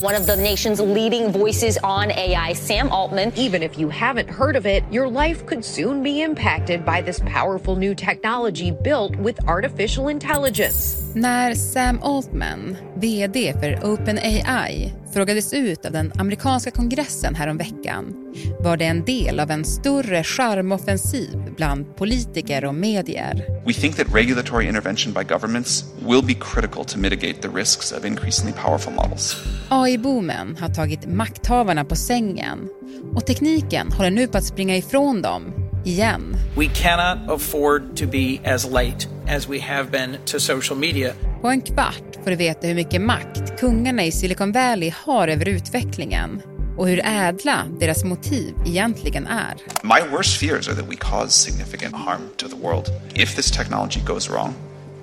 One of the nation's leading voices on AI, Sam Altman. Even if you haven't heard of it, your life could soon be impacted by this powerful new technology built with artificial intelligence. När Sam Altman, VD för OpenAI, frågades ut av den amerikanska kongressen häromveckan var det en del av en större charmoffensiv bland politiker och medier. We think that regulatory intervention by governments will be critical to mitigate the risks of increasingly powerful models. AI-boomen har tagit makthavarna på sängen och tekniken håller nu på att springa ifrån dem igen. We cannot afford to be as late as we have been to social media. På en kvart får du veta hur mycket makt kungarna i Silicon Valley har över utvecklingen och hur ädla deras motiv egentligen är. My worst fears are that we cause significant harm to the world. If this technology goes wrong,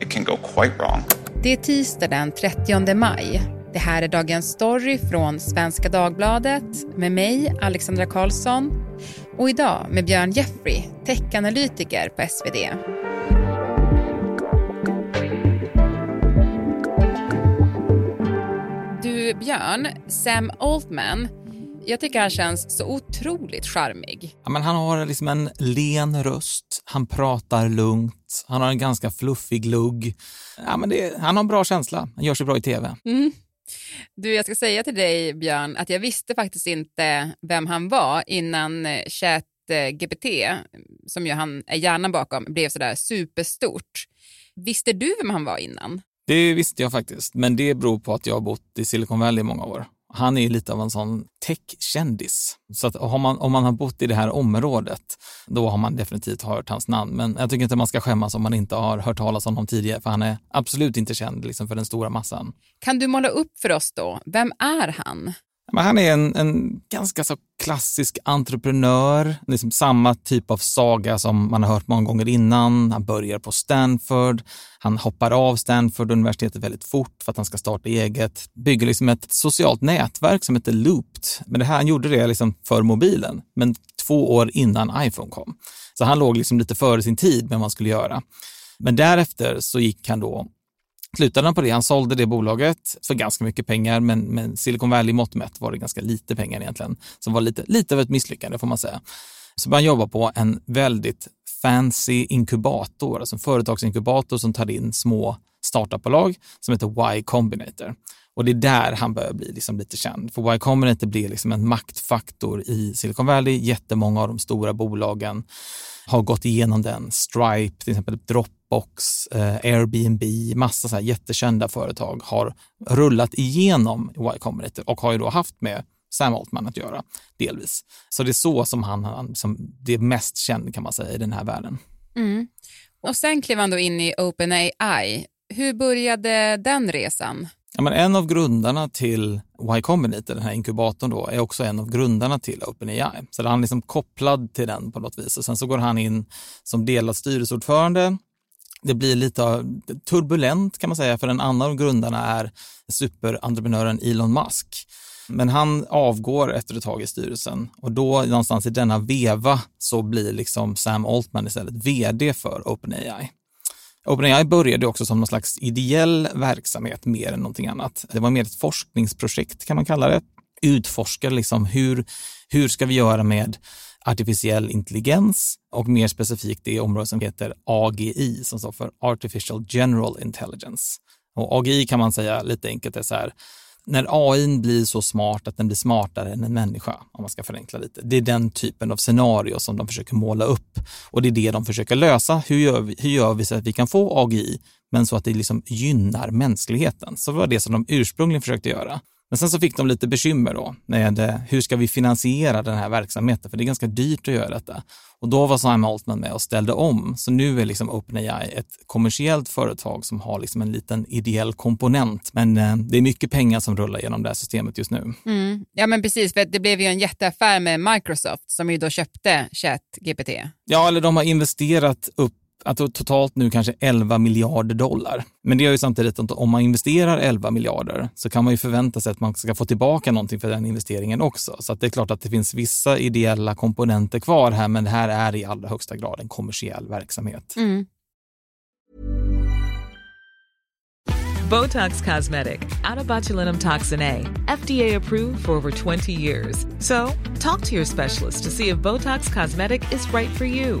it can go quite wrong. Det är tisdag den 30 maj. Det här är dagens story från Svenska Dagbladet med mig, Alexandra Karlsson och idag med Björn Jeffrey, techanalytiker på SvD. Björn, Sam Altman, jag tycker han känns så otroligt charmig. Ja, men han har liksom en len röst, han pratar lugnt, han har en ganska fluffig lugg. Ja, men det, han har en bra känsla, han gör sig bra i tv. Mm. Du, jag ska säga till dig Björn att jag visste faktiskt inte vem han var innan eh, ChatGPT, som ju han är hjärnan bakom, blev sådär superstort. Visste du vem han var innan? Det visste jag faktiskt, men det beror på att jag har bott i Silicon Valley i många år. Han är lite av en sån tech-kändis. Så att har man, om man har bott i det här området, då har man definitivt hört hans namn. Men jag tycker inte man ska skämmas om man inte har hört talas om honom tidigare, för han är absolut inte känd liksom, för den stora massan. Kan du måla upp för oss då, vem är han? Men han är en, en ganska så klassisk entreprenör, liksom samma typ av saga som man har hört många gånger innan. Han börjar på Stanford, han hoppar av Stanford universitetet väldigt fort för att han ska starta eget, bygger liksom ett socialt nätverk som heter Looped. Men det här, han gjorde det liksom för mobilen, men två år innan iPhone kom. Så han låg liksom lite före sin tid med vad man skulle göra. Men därefter så gick han då slutade han på det. Han sålde det bolaget för ganska mycket pengar, men, men Silicon Valley mått mätt var det ganska lite pengar egentligen. Som var lite, lite av ett misslyckande får man säga. Så började han jobba på en väldigt fancy inkubator, alltså en företagsinkubator som tar in små startupbolag som heter Y Combinator. Och det är där han börjar bli liksom lite känd. För Y Combinator blir liksom en maktfaktor i Silicon Valley. Jättemånga av de stora bolagen har gått igenom den. Stripe, till exempel Dropbox, eh, Airbnb, massa så här jättekända företag har rullat igenom Y Combinator och har ju då haft med Sam Altman att göra, delvis. Så det är så som han, han som det är mest känd kan man säga i den här världen. Mm. Och sen klev han då in i OpenAI. Hur började den resan? Ja, men en av grundarna till Y Combinator, den här inkubatorn, då, är också en av grundarna till OpenAI. Så han är liksom kopplad till den på något vis. Och sen så går han in som delad styrelseordförande. Det blir lite turbulent kan man säga, för en annan av grundarna är superentreprenören Elon Musk. Men han avgår efter ett tag i styrelsen och då någonstans i denna veva så blir liksom Sam Altman istället vd för OpenAI. OpenAI började också som någon slags ideell verksamhet mer än någonting annat. Det var mer ett forskningsprojekt kan man kalla det. Utforskade liksom hur, hur ska vi göra med artificiell intelligens och mer specifikt det område som heter AGI som står för Artificial General Intelligence. Och AGI kan man säga lite enkelt är så här, när AI blir så smart att den blir smartare än en människa, om man ska förenkla lite. Det är den typen av scenario som de försöker måla upp och det är det de försöker lösa. Hur gör vi, hur gör vi så att vi kan få AGI, men så att det liksom gynnar mänskligheten? Så det var det som de ursprungligen försökte göra. Men sen så fick de lite bekymmer då med eh, hur ska vi finansiera den här verksamheten? För det är ganska dyrt att göra detta. Och då var Simon Altman med och ställde om. Så nu är liksom OpenAI ett kommersiellt företag som har liksom en liten ideell komponent. Men eh, det är mycket pengar som rullar genom det här systemet just nu. Mm. Ja men precis, för det blev ju en jätteaffär med Microsoft som ju då köpte ChatGPT. Ja, eller de har investerat upp att totalt nu kanske 11 miljarder dollar. Men det gör ju samtidigt att om man investerar 11 miljarder så kan man ju förvänta sig att man ska få tillbaka någonting för den investeringen också. Så det är klart att det finns vissa ideella komponenter kvar här, men det här är i allra högsta grad en kommersiell verksamhet. Mm. Botox Cosmetic, out of botulinum toxin A, FDA approved for over 20 years. So, talk to your specialist to see if Botox Cosmetic is right for you.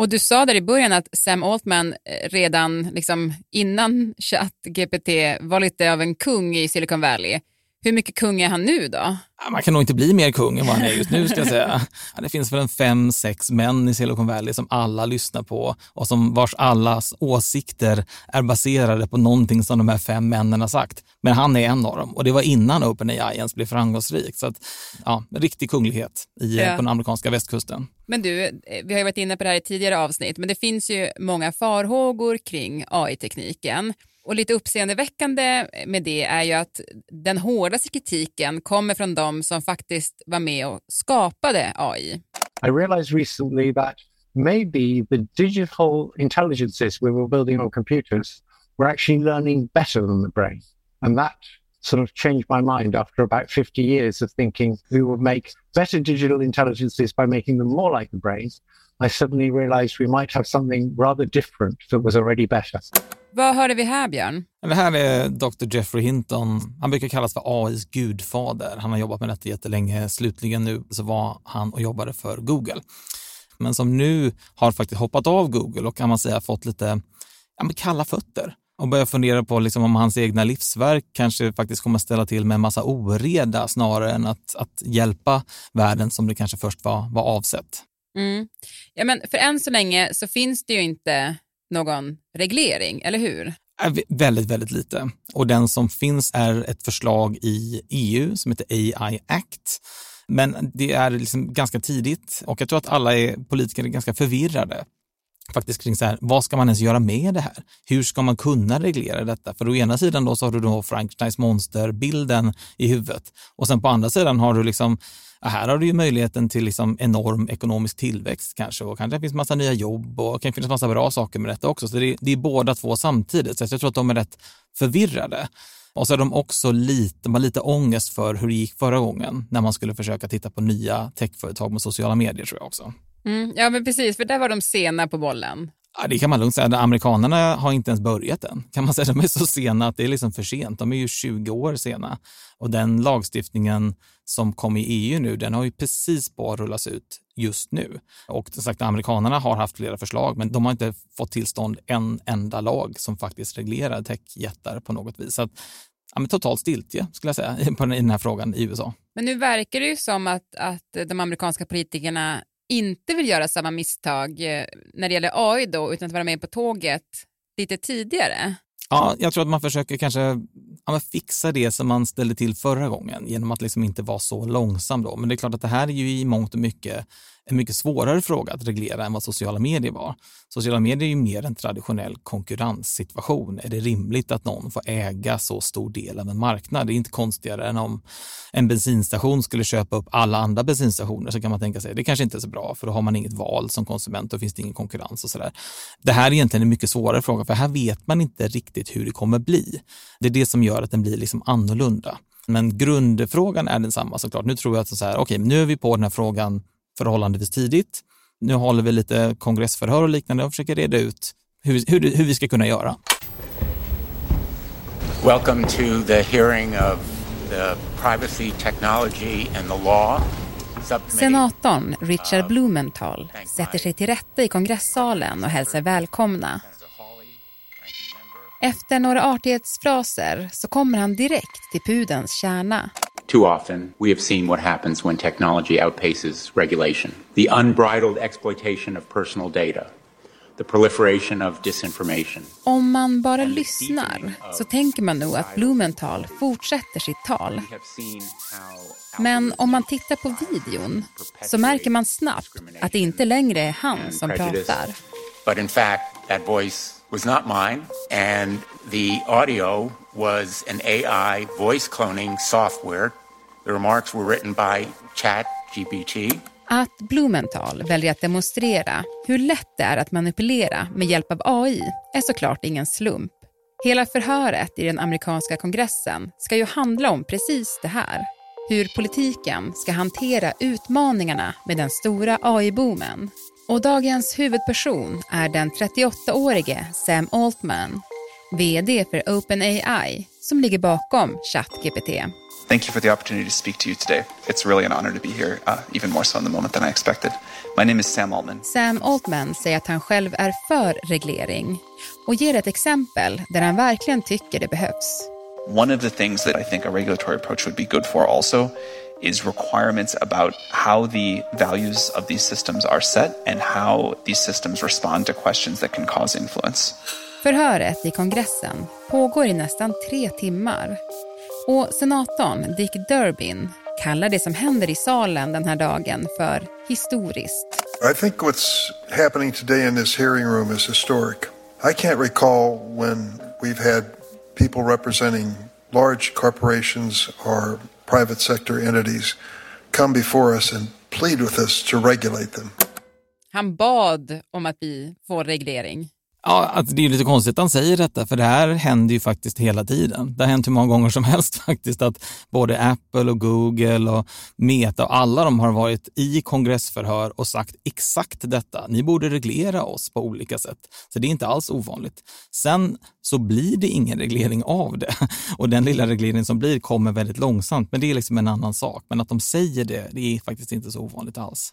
Och du sa där i början att Sam Altman eh, redan liksom innan ChatGPT var lite av en kung i Silicon Valley. Hur mycket kung är han nu då? Man kan nog inte bli mer kung än vad han är just nu ska jag säga. Det finns väl en fem, sex män i Silicon Valley som alla lyssnar på och som vars allas åsikter är baserade på någonting som de här fem männen har sagt. Men han är en av dem och det var innan OpenAI ens blev framgångsrik. Så att, ja, riktig kunglighet i, ja. på den amerikanska västkusten. Men du, eh, vi har ju varit inne på det här i tidigare avsnitt, men det finns ju många farhågor kring AI-tekniken. Och lite uppseendeväckande med det är ju att den hårdaste kritiken kommer från de som faktiskt var med och skapade AI. I realized recently that maybe the digital intelligences we were building on computers were actually learning better than the brain. And that sort of changed my mind after about 50 years of thinking we would make better digital intelligences by making them more like the brain. I suddenly realized we might have something rather different that was already better. Vad hörde vi här, Björn? Det här är Dr. Jeffrey Hinton. Han brukar kallas för AIs gudfader. Han har jobbat med detta jättelänge. Slutligen nu så var han och jobbade för Google. Men som nu har faktiskt hoppat av Google och kan man säga fått lite ja, kalla fötter och börjar fundera på liksom om hans egna livsverk kanske faktiskt kommer att ställa till med en massa oreda snarare än att, att hjälpa världen som det kanske först var, var avsett. Mm. Ja, men för än så länge så finns det ju inte någon reglering, eller hur? Väldigt, väldigt lite. Och den som finns är ett förslag i EU som heter AI Act. Men det är liksom ganska tidigt och jag tror att alla är, politiker är ganska förvirrade faktiskt kring så här, vad ska man ens göra med det här? Hur ska man kunna reglera detta? För å ena sidan då så har du då Frankensteins monsterbilden i huvudet och sen på andra sidan har du liksom här har du ju möjligheten till liksom enorm ekonomisk tillväxt kanske och kanske finns massa nya jobb och kan finnas massa bra saker med detta också. Så det är, det är båda två samtidigt. Så jag tror att de är rätt förvirrade. Och så är de också lite, de har lite ångest för hur det gick förra gången när man skulle försöka titta på nya techföretag med sociala medier tror jag också. Mm, ja, men precis, för där var de sena på bollen. Ja, det kan man lugnt säga. Amerikanerna har inte ens börjat än. Kan man säga. De är så sena att det är liksom för sent. De är ju 20 år sena. Och den lagstiftningen som kom i EU nu, den har ju precis bara rullats ut just nu. Och som sagt, amerikanerna har haft flera förslag, men de har inte fått tillstånd en enda lag som faktiskt reglerar techjättar på något vis. Så att, ja, men totalt stiltje skulle jag säga i den här frågan i USA. Men nu verkar det ju som att, att de amerikanska politikerna inte vill göra samma misstag eh, när det gäller AI då, utan att vara med på tåget lite tidigare. Ja, jag tror att man försöker kanske ja, fixa det som man ställde till förra gången genom att liksom inte vara så långsam. Då. Men det är klart att det här är ju i mångt och mycket en mycket svårare fråga att reglera än vad sociala medier var. Sociala medier är ju mer en traditionell konkurrenssituation. Är det rimligt att någon får äga så stor del av en marknad? Det är inte konstigare än om en bensinstation skulle köpa upp alla andra bensinstationer så kan man tänka sig det kanske inte är så bra för då har man inget val som konsument och finns det ingen konkurrens och sådär. Det här är egentligen en mycket svårare fråga för här vet man inte riktigt hur det kommer bli. Det är det som gör att den blir liksom annorlunda. Men grundfrågan är densamma såklart. Nu tror jag att så här, okej, okay, nu är vi på den här frågan förhållandevis tidigt. Nu håller vi lite kongressförhör och liknande och försöker reda ut hur, hur, hur vi ska kunna göra. Welcome to the hearing of the privacy technology and the law. Senatorn Richard Blumenthal sätter sig till rätta i kongressalen och hälsar välkomna. Efter några artighetsfraser så kommer han direkt till pudens kärna. Too often, we have seen what happens when technology outpaces regulation. The unbridled exploitation of personal data. The proliferation of disinformation. Om man bara lyssnar så tänker man nog att Blumenthal fortsätter sitt tal. Men om man tittar på videon så märker man snabbt att det inte längre är han som pratar. But in fact, that voice was not mine and the audio was an AI voice cloning software The remarks were written by ChatGPT. Att Blumenthal väljer att demonstrera hur lätt det är att manipulera med hjälp av AI är såklart ingen slump. Hela förhöret i den amerikanska kongressen ska ju handla om precis det här. Hur politiken ska hantera utmaningarna med den stora AI-boomen. Och dagens huvudperson är den 38-årige Sam Altman, VD för OpenAI, som ligger bakom ChatGPT. Thank you for the opportunity to speak to you today. It's really an honor to be here, uh, even more so in the moment than I expected. My name is Sam Altman. Sam Altman säger att han själv är för reglering och ger ett exempel där han verkligen tycker det behövs. One of the things that I think a regulatory approach would be good for also is requirements about how the values of these systems are set and how these systems respond to questions that can cause influence. Förhöret i kongressen pågår i nästan tre timmar och senatorn Dick Durbin kallar det som händer i salen den här dagen för historiskt. I think what's happening today in this hearing room is historic. I can't recall when we've had people representing large corporations or private sector entities come before us and plead with us to regulate them. Han bad om att vi får reglering. Ja, alltså det är lite konstigt att han säger detta, för det här händer ju faktiskt hela tiden. Det har hänt hur många gånger som helst faktiskt att både Apple och Google och Meta och alla de har varit i kongressförhör och sagt exakt detta. Ni borde reglera oss på olika sätt. Så det är inte alls ovanligt. Sen så blir det ingen reglering av det och den lilla reglering som blir kommer väldigt långsamt, men det är liksom en annan sak. Men att de säger det, det är faktiskt inte så ovanligt alls.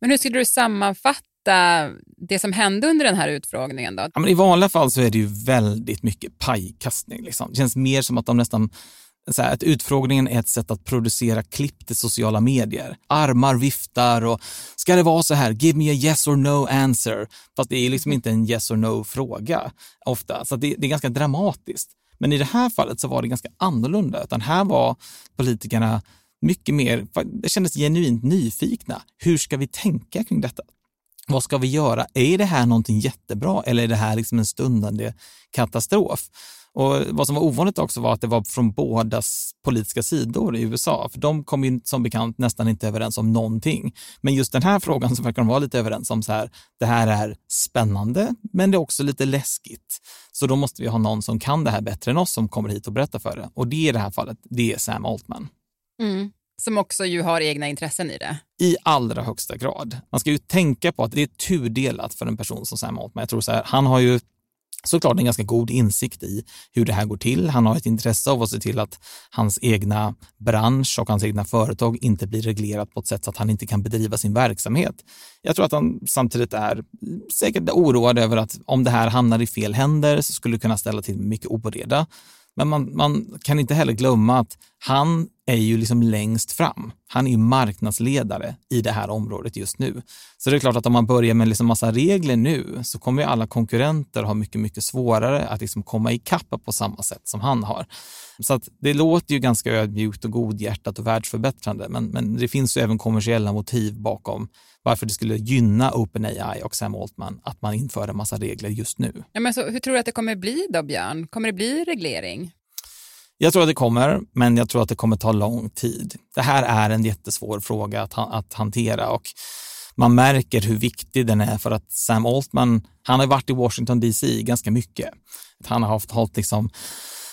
Men hur skulle du sammanfatta det som hände under den här utfrågningen? Då? Ja, men I vanliga fall så är det ju väldigt mycket pajkastning. Liksom. Det känns mer som att de nästan så här, att utfrågningen är ett sätt att producera klipp till sociala medier. Armar viftar och ska det vara så här, give me a yes or no answer. Fast det är liksom inte en yes or no fråga ofta, så det, det är ganska dramatiskt. Men i det här fallet så var det ganska annorlunda, utan här var politikerna mycket mer, det kändes genuint nyfikna. Hur ska vi tänka kring detta? Vad ska vi göra? Är det här någonting jättebra eller är det här liksom en stundande katastrof? Och Vad som var ovanligt också var att det var från båda politiska sidor i USA, för de kom ju som bekant nästan inte överens om någonting. Men just den här frågan så verkar de vara lite överens om så här, det här är spännande, men det är också lite läskigt. Så då måste vi ha någon som kan det här bättre än oss som kommer hit och berättar för det. Och det i det här fallet, det är Sam Altman. Mm. Som också ju har egna intressen i det. I allra högsta grad. Man ska ju tänka på att det är tudelat för en person som Sam Altman. Jag tror så här, han har ju såklart en ganska god insikt i hur det här går till. Han har ett intresse av att se till att hans egna bransch och hans egna företag inte blir reglerat på ett sätt så att han inte kan bedriva sin verksamhet. Jag tror att han samtidigt är säkert oroad över att om det här hamnar i fel händer så skulle det kunna ställa till mycket oreda. Men man, man, kan inte heller glömma att han är ju liksom längst fram. Han är ju marknadsledare i det här området just nu. Så det är klart att om man börjar med liksom massa regler nu så kommer ju alla konkurrenter ha mycket, mycket svårare att liksom komma ikapp på samma sätt som han har. Så att det låter ju ganska ödmjukt och godhjärtat och världsförbättrande, men, men det finns ju även kommersiella motiv bakom varför det skulle gynna OpenAI och Sam Altman att man inför en massa regler just nu. Ja, men så, hur tror du att det kommer bli då, Björn? Kommer det bli reglering? Jag tror att det kommer, men jag tror att det kommer ta lång tid. Det här är en jättesvår fråga att, att hantera och man märker hur viktig den är för att Sam Altman, han har varit i Washington DC ganska mycket. Han har haft hållit liksom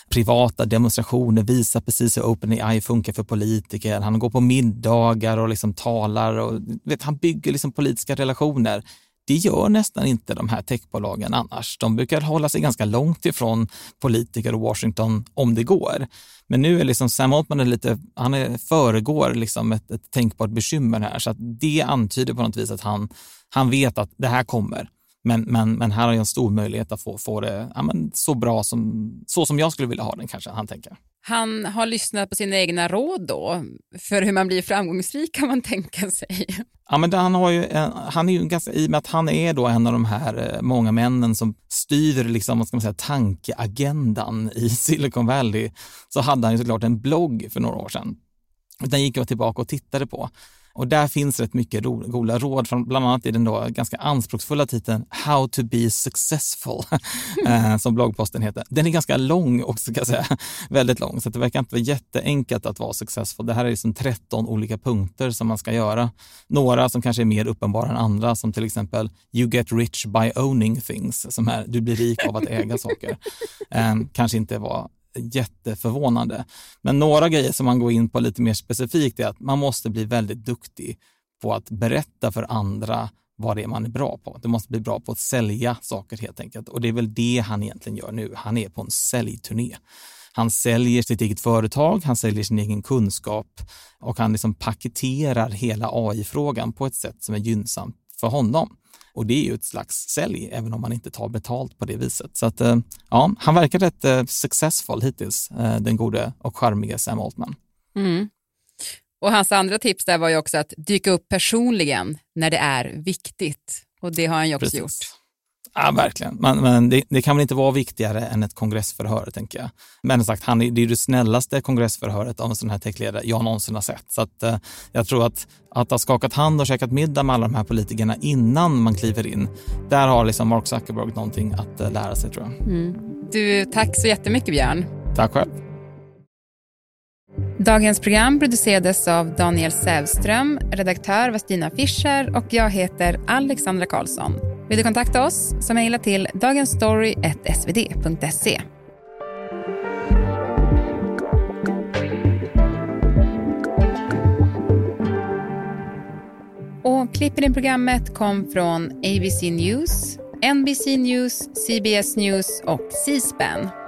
privata demonstrationer, visar precis hur OpenAI funkar för politiker. Han går på middagar och liksom talar och vet, han bygger liksom politiska relationer. Det gör nästan inte de här techbolagen annars. De brukar hålla sig ganska långt ifrån politiker och Washington om det går. Men nu är liksom Sam Altman är lite, han är, föregår liksom ett, ett tänkbart bekymmer här, så att det antyder på något vis att han, han vet att det här kommer. Men, men, men här har jag en stor möjlighet att få, få det ja, men så bra som, så som jag skulle vilja ha den kanske, han tänker han har lyssnat på sina egna råd då för hur man blir framgångsrik kan man tänka sig. Ja, men han, har ju, eh, han är ju ganska, i och med att han är då en av de här eh, många männen som styr liksom, vad ska man säga, tankeagendan i Silicon Valley, så hade han ju såklart en blogg för några år sedan. Den gick jag tillbaka och tittade på. Och där finns rätt mycket ro, goda råd, från, bland annat i den då ganska anspråksfulla titeln How to be successful, eh, som bloggposten heter. Den är ganska lång också, ska jag säga. Väldigt lång, så det verkar inte vara jätteenkelt att vara successful. Det här är liksom 13 olika punkter som man ska göra. Några som kanske är mer uppenbara än andra, som till exempel You get rich by owning things, som är du blir rik av att äga saker. Eh, kanske inte var jätteförvånande. Men några grejer som man går in på lite mer specifikt är att man måste bli väldigt duktig på att berätta för andra vad det är man är bra på. Du måste bli bra på att sälja saker helt enkelt. Och det är väl det han egentligen gör nu. Han är på en säljturné. Han säljer sitt eget företag, han säljer sin egen kunskap och han liksom paketerar hela AI-frågan på ett sätt som är gynnsamt för honom. Och det är ju ett slags sälj, även om man inte tar betalt på det viset. Så att, eh, ja, han verkar rätt eh, successful hittills, eh, den gode och charmige Sam Altman. Mm. Och hans andra tips där var ju också att dyka upp personligen när det är viktigt. Och det har han ju också Precis. gjort. Ja, verkligen. Men, men det, det, kan väl inte vara viktigare än ett kongressförhör, tänker jag. Men sagt, han, det är det snällaste kongressförhöret av en sån här techledare jag någonsin har sett. Så att, eh, jag tror att, att ha skakat hand och käkat middag med alla de här politikerna innan man kliver in, där har liksom Mark Zuckerberg någonting att eh, lära sig, tror jag. Mm. Du, tack så jättemycket, Björn. Tack själv. Dagens program producerades av Daniel Sävström, redaktör var Stina Fischer och jag heter Alexandra Karlsson. Vill du kontakta oss så mejla till dagensstory.svd.se. Och klippen i programmet kom från ABC News, NBC News, CBS News och C-SPAN.